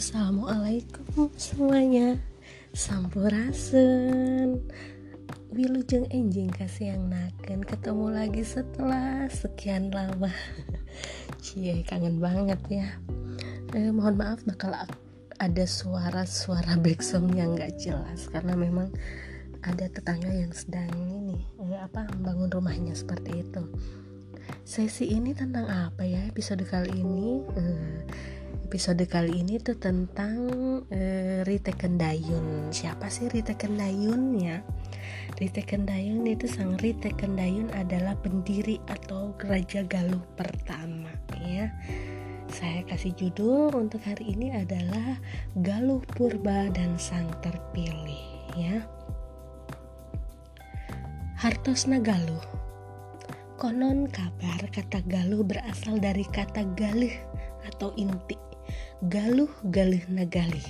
Assalamualaikum semuanya. Sampurasun. Wilujeng enjing kasih yang naken Ketemu lagi setelah sekian lama. Cie kangen banget ya. Eh, Mohon maaf bakal ada suara-suara backsound yang gak jelas Karena memang ada tetangga yang sedang ini eh, apa membangun rumahnya seperti itu Sesi ini tentang apa ya episode kali ini eh, episode kali ini tuh tentang uh, Rite Kendayun. Siapa sih Rite Kendayun ya? Rite Kendayun itu sang Rite Kendayun adalah pendiri atau Raja Galuh pertama ya. Saya kasih judul untuk hari ini adalah Galuh Purba dan Sang Terpilih ya. Hartosna Galuh Konon kabar kata Galuh berasal dari kata galih atau inti. Galuh galih nagali.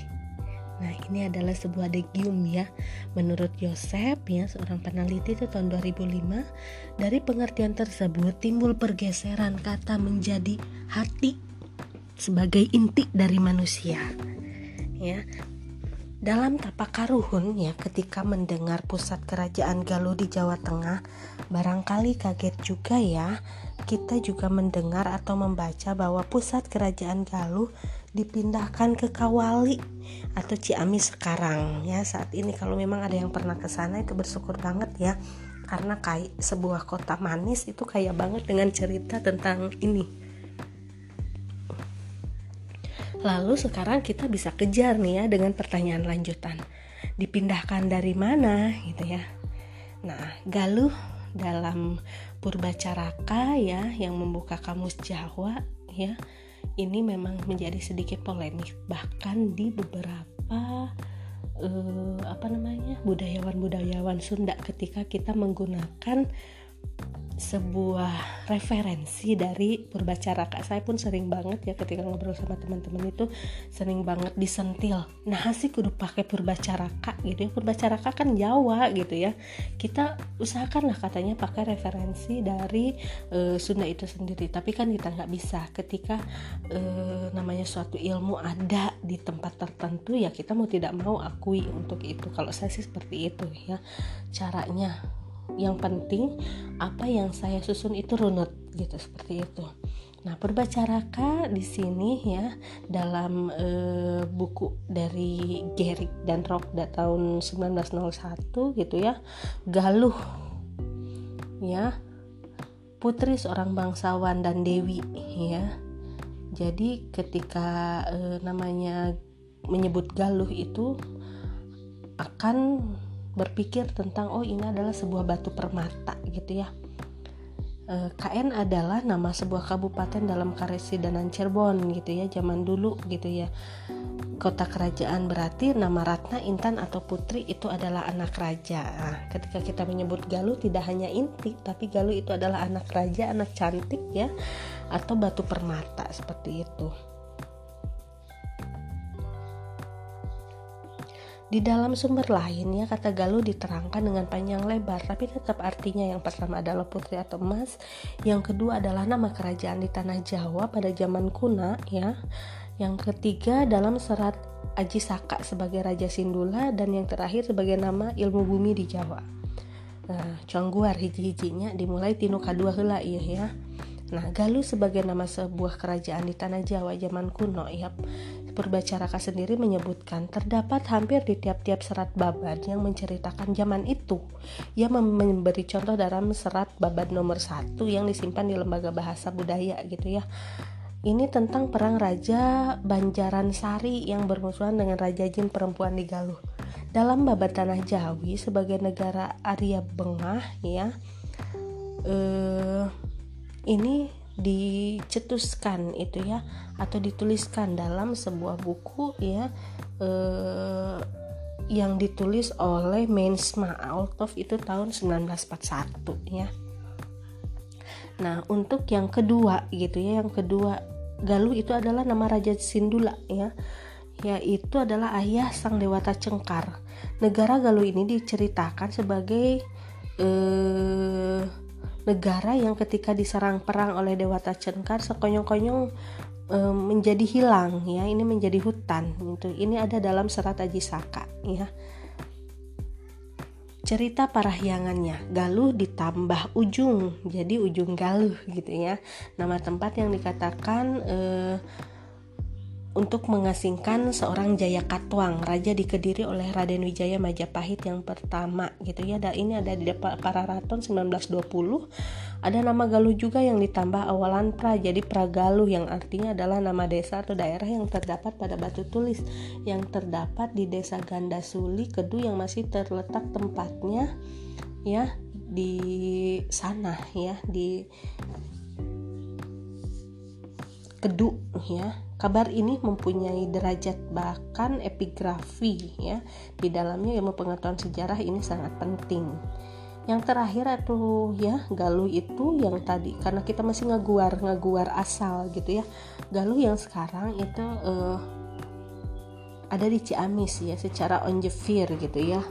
Nah ini adalah sebuah degium ya. Menurut Yosef ya seorang peneliti itu tahun 2005 Dari pengertian tersebut timbul pergeseran kata menjadi hati Sebagai inti dari manusia. Ya dalam tapak karuhun ya ketika mendengar pusat kerajaan Galuh di Jawa Tengah barangkali kaget juga ya. Kita juga mendengar atau membaca bahwa pusat kerajaan Galuh dipindahkan ke Kawali atau Ciamis sekarang. Ya saat ini kalau memang ada yang pernah ke sana itu bersyukur banget ya. Karena kayak sebuah kota manis itu kayak banget dengan cerita tentang ini lalu sekarang kita bisa kejar nih ya dengan pertanyaan lanjutan. Dipindahkan dari mana gitu ya? Nah Galuh dalam Purbacaraka ya yang membuka kamus Jawa ya ini memang menjadi sedikit polemik. Bahkan di beberapa uh, apa namanya budayawan-budayawan Sunda ketika kita menggunakan sebuah referensi dari Purbacaraka saya pun sering banget ya ketika ngobrol sama teman-teman itu sering banget disentil. Nah sih kudu pakai Purbacaraka gitu ya. Purbacaraka kan Jawa gitu ya. Kita usahakan lah katanya pakai referensi dari uh, Sunda itu sendiri. Tapi kan kita nggak bisa. Ketika uh, namanya suatu ilmu ada di tempat tertentu ya kita mau tidak mau akui untuk itu. Kalau saya sih seperti itu ya caranya yang penting apa yang saya susun itu runut gitu seperti itu. Nah, perbacaraka di sini ya dalam e, buku dari Gerik dan Rokda tahun 1901 gitu ya. Galuh ya. Putri seorang bangsawan dan dewi ya. Jadi ketika e, namanya menyebut Galuh itu akan berpikir tentang oh ini adalah sebuah batu permata gitu ya. E, KN adalah nama sebuah kabupaten dalam Karesidenan Cirebon gitu ya zaman dulu gitu ya. Kota kerajaan berarti nama Ratna Intan atau Putri itu adalah anak raja. Nah, ketika kita menyebut Galuh tidak hanya inti tapi Galuh itu adalah anak raja anak cantik ya atau batu permata seperti itu Di dalam sumber lain ya kata Galuh diterangkan dengan panjang lebar tapi tetap artinya yang pertama adalah putri atau emas, yang kedua adalah nama kerajaan di tanah Jawa pada zaman kuna ya. Yang ketiga dalam serat Aji Saka sebagai Raja Sindula dan yang terakhir sebagai nama ilmu bumi di Jawa. Nah, congguar hiji-hijinya dimulai tinu kadua hela iya ya. Nah, Galuh sebagai nama sebuah kerajaan di tanah Jawa zaman kuno ya Purbacaraka sendiri menyebutkan terdapat hampir di tiap-tiap serat babad yang menceritakan zaman itu. Ia memberi contoh dalam serat babad nomor satu yang disimpan di Lembaga Bahasa Budaya gitu ya. Ini tentang perang Raja Banjaran Sari yang bermusuhan dengan Raja Jin perempuan di Galuh. Dalam babad Tanah Jawi sebagai negara Arya Bengah ya. Eh, ini dicetuskan itu ya atau dituliskan dalam sebuah buku ya eh, yang ditulis oleh Mensma Altov itu tahun 1941 ya. Nah, untuk yang kedua gitu ya, yang kedua Galuh itu adalah nama Raja Sindula ya. Yaitu adalah ayah sang dewata Cengkar. Negara Galuh ini diceritakan sebagai eh, negara yang ketika diserang perang oleh Dewata Cengkar sekonyong-konyong e, menjadi hilang ya. Ini menjadi hutan gitu. Ini ada dalam serat Aji Saka ya. Cerita parahyangannya Galuh ditambah ujung jadi ujung Galuh gitu ya. Nama tempat yang dikatakan eh, untuk mengasingkan seorang Jaya Katwang, raja di Kediri oleh Raden Wijaya Majapahit yang pertama gitu ya. Dan ini ada di Pararaton 1920. Ada nama Galuh juga yang ditambah awalan pra jadi Pragaluh yang artinya adalah nama desa atau daerah yang terdapat pada batu tulis yang terdapat di Desa Gandasuli Kedu yang masih terletak tempatnya ya di sana ya di Kedu ya Kabar ini mempunyai derajat bahkan epigrafi ya. Di dalamnya ilmu pengetahuan sejarah ini sangat penting. Yang terakhir atau ya Galuh itu yang tadi karena kita masih ngaguar ngaguar asal gitu ya. Galuh yang sekarang itu uh, ada di Ciamis ya secara on gitu ya.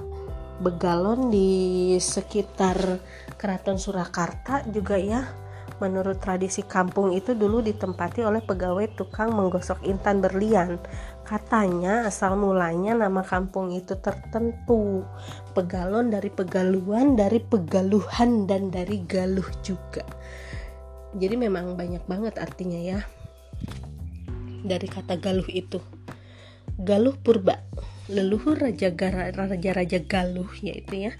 Begalon di sekitar Keraton Surakarta juga ya Menurut tradisi kampung itu dulu ditempati oleh pegawai tukang menggosok intan berlian. Katanya asal mulanya nama kampung itu tertentu. Pegalon dari pegaluan, dari pegaluhan dan dari galuh juga. Jadi memang banyak banget artinya ya. Dari kata galuh itu. Galuh purba leluhur raja raja-raja Galuh yaitu ya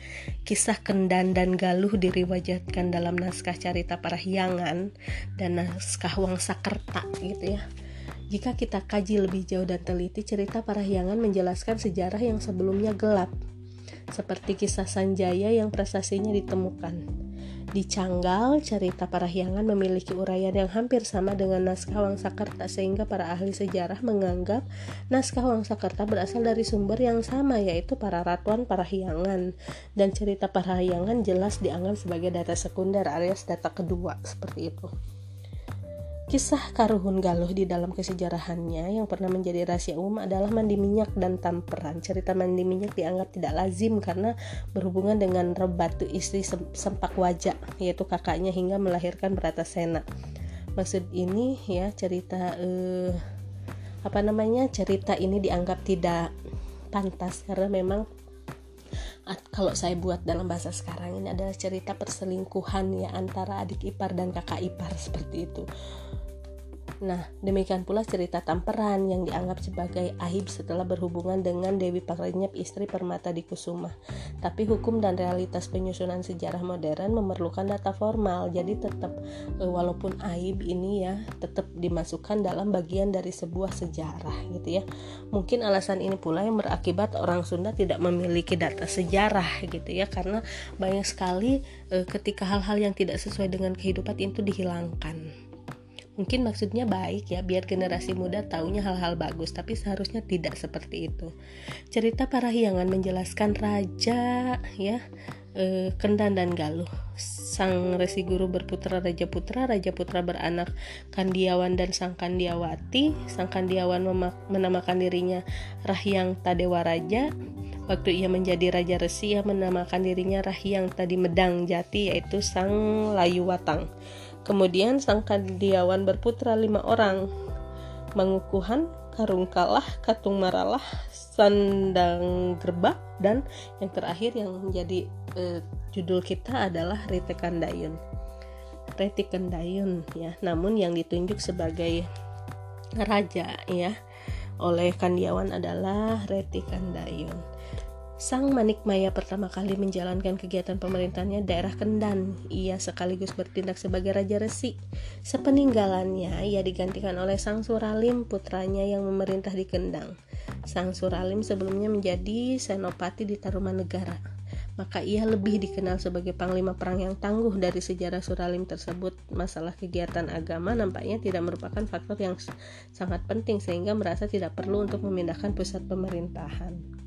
kisah Kendan dan Galuh diriwayatkan dalam naskah Carita Parahyangan dan naskah Wangsakerta gitu ya. Jika kita kaji lebih jauh dan teliti, cerita Parahyangan menjelaskan sejarah yang sebelumnya gelap, seperti kisah Sanjaya yang prestasinya ditemukan. Di Canggal, cerita Parahyangan memiliki uraian yang hampir sama dengan naskah Wangsakerta sehingga para ahli sejarah menganggap naskah Wangsakerta berasal dari sumber yang sama yaitu para ratuan Parahyangan dan cerita Parahyangan jelas dianggap sebagai data sekunder alias data kedua seperti itu. Kisah Karuhun Galuh di dalam kesejarahannya yang pernah menjadi rahasia umum adalah mandi minyak dan tamperan. Cerita mandi minyak dianggap tidak lazim karena berhubungan dengan rebatu istri sempak wajah, yaitu kakaknya hingga melahirkan Bratasena. Maksud ini ya cerita eh, apa namanya cerita ini dianggap tidak pantas karena memang kalau saya buat dalam bahasa sekarang ini adalah cerita perselingkuhan ya antara adik ipar dan kakak ipar seperti itu Nah, demikian pula cerita Tamperan yang dianggap sebagai aib setelah berhubungan dengan Dewi Pakrenyep istri Permata di Kusuma. Tapi hukum dan realitas penyusunan sejarah modern memerlukan data formal, jadi tetap e, walaupun aib ini ya tetap dimasukkan dalam bagian dari sebuah sejarah gitu ya. Mungkin alasan ini pula yang berakibat orang Sunda tidak memiliki data sejarah gitu ya karena banyak sekali e, ketika hal-hal yang tidak sesuai dengan kehidupan itu dihilangkan mungkin maksudnya baik ya biar generasi muda taunya hal-hal bagus tapi seharusnya tidak seperti itu. Cerita Parahyangan menjelaskan raja ya eh, Kendan dan Galuh. Sang resi guru berputra raja putra raja putra beranak Kandiawan dan sang Kandiawati. Sang Kandiawan menamakan dirinya Rahyang Tadewa Raja waktu ia menjadi raja resi ia menamakan dirinya Rahyang Tadi Medang Jati yaitu sang Layu Watang Kemudian sang kandiawan berputra lima orang, Mangukuhan, Karungkalah, Katung Maralah, Sandang Gerbak, dan yang terakhir yang menjadi eh, judul kita adalah Rite Kandayun. Rite Kandayun ya, namun yang ditunjuk sebagai raja ya oleh Kandiawan adalah Reti Kandayun. Sang Manik Maya pertama kali menjalankan kegiatan pemerintahannya daerah Kendan. Ia sekaligus bertindak sebagai Raja Resi. Sepeninggalannya, ia digantikan oleh Sang Suralim, putranya yang memerintah di Kendang. Sang Suralim sebelumnya menjadi senopati di Tarumanegara. Maka ia lebih dikenal sebagai panglima perang yang tangguh dari sejarah Suralim tersebut. Masalah kegiatan agama nampaknya tidak merupakan faktor yang sangat penting sehingga merasa tidak perlu untuk memindahkan pusat pemerintahan.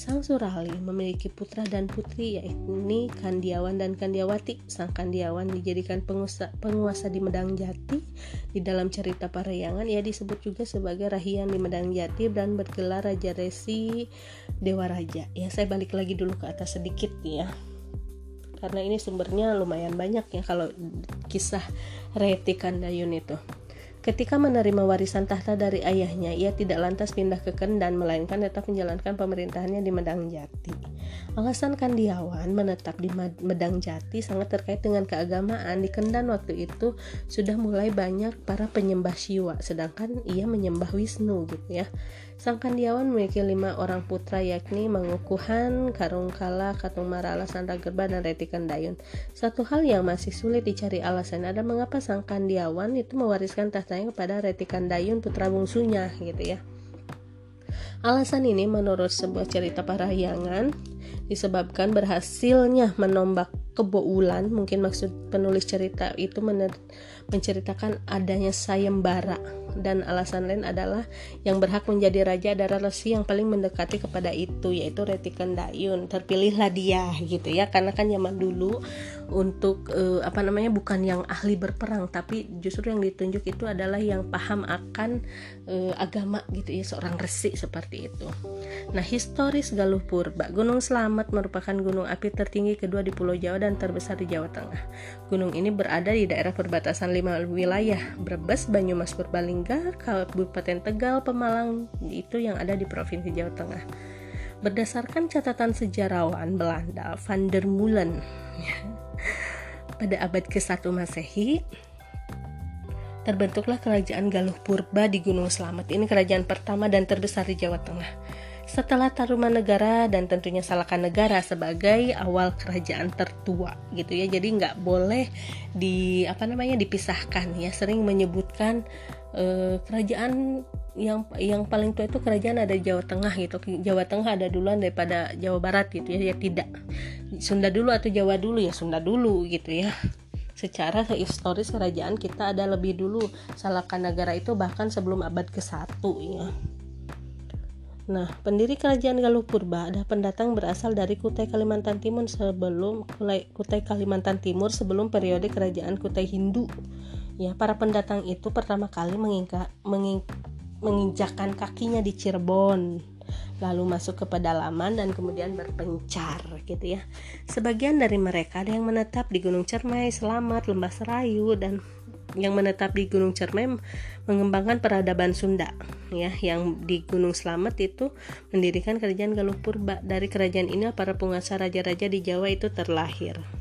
Sang Surali memiliki putra dan putri yaitu Kandiawan dan Kandiawati. Sang Kandiawan dijadikan penguasa, penguasa di Medang Jati. Di dalam cerita Parayangan ia disebut juga sebagai Rahian di Medang Jati dan bergelar Raja Resi Dewa Raja. Ya saya balik lagi dulu ke atas sedikit ya. karena ini sumbernya lumayan banyak ya kalau kisah Reti Kandayun itu. Ketika menerima warisan tahta dari ayahnya, ia tidak lantas pindah ke Kendan, melainkan tetap menjalankan pemerintahannya di Medang Jati. Alasan Kandiawan menetap di Medang Jati sangat terkait dengan keagamaan. Di Kendan waktu itu sudah mulai banyak para penyembah Siwa, sedangkan ia menyembah Wisnu gitu ya. Sang Kandiawan memiliki lima orang putra yakni Mangukuhan, Karungkala, Katung Marala, Sandagerba, dan Reti Kendayun. Satu hal yang masih sulit dicari alasan adalah mengapa Sang Kandiawan itu mewariskan tahtanya kepada Reti Kandayun putra bungsunya gitu ya. Alasan ini menurut sebuah cerita parahyangan disebabkan berhasilnya menombak kebo ulan mungkin maksud penulis cerita itu menceritakan adanya sayembara dan alasan lain adalah yang berhak menjadi raja adalah resi yang paling mendekati kepada itu yaitu Reti Kendayun terpilihlah dia gitu ya. Karena kan zaman dulu untuk uh, apa namanya bukan yang ahli berperang tapi justru yang ditunjuk itu adalah yang paham akan uh, agama gitu ya. Seorang resi seperti itu. Nah historis Galuh Purba. Gunung Slamet merupakan gunung api tertinggi kedua di Pulau Jawa dan terbesar di Jawa Tengah. Gunung ini berada di daerah perbatasan lima wilayah Brebes Banyumas Purbalingga hingga Kabupaten Tegal, Pemalang itu yang ada di Provinsi Jawa Tengah. Berdasarkan catatan sejarawan Belanda Van der Molen pada abad ke-1 Masehi terbentuklah kerajaan Galuh Purba di Gunung Slamet. Ini kerajaan pertama dan terbesar di Jawa Tengah. Setelah Tarumanegara dan tentunya Salakan Negara sebagai awal kerajaan tertua gitu ya. Jadi nggak boleh di apa namanya dipisahkan ya. Sering menyebutkan eh, kerajaan yang yang paling tua itu kerajaan ada di Jawa Tengah gitu. Jawa Tengah ada duluan daripada Jawa Barat gitu ya. Ya tidak. Sunda dulu atau Jawa dulu? Ya Sunda dulu gitu ya. Secara historis kerajaan kita ada lebih dulu. Salakan Negara itu bahkan sebelum abad ke-1 ya. Nah, pendiri kerajaan Galuh Purba ada pendatang berasal dari Kutai Kalimantan Timur sebelum Kutai Kalimantan Timur sebelum periode kerajaan Kutai Hindu ya para pendatang itu pertama kali mengingka, menging, menginjakan kakinya di Cirebon lalu masuk ke pedalaman dan kemudian berpencar gitu ya. Sebagian dari mereka ada yang menetap di Gunung Cermai, Selamat, Lembah Serayu dan yang menetap di Gunung Cermai mengembangkan peradaban Sunda ya. Yang di Gunung Slamet itu mendirikan kerajaan Galuh Purba. Dari kerajaan ini para penguasa raja-raja di Jawa itu terlahir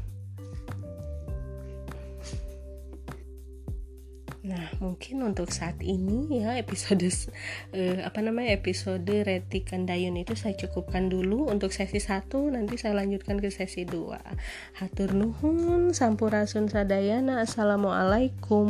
Nah, mungkin untuk saat ini ya episode uh, apa namanya episode Reti Kandayun itu saya cukupkan dulu untuk sesi 1 nanti saya lanjutkan ke sesi 2. Hatur nuhun sampurasun sadayana. Assalamualaikum.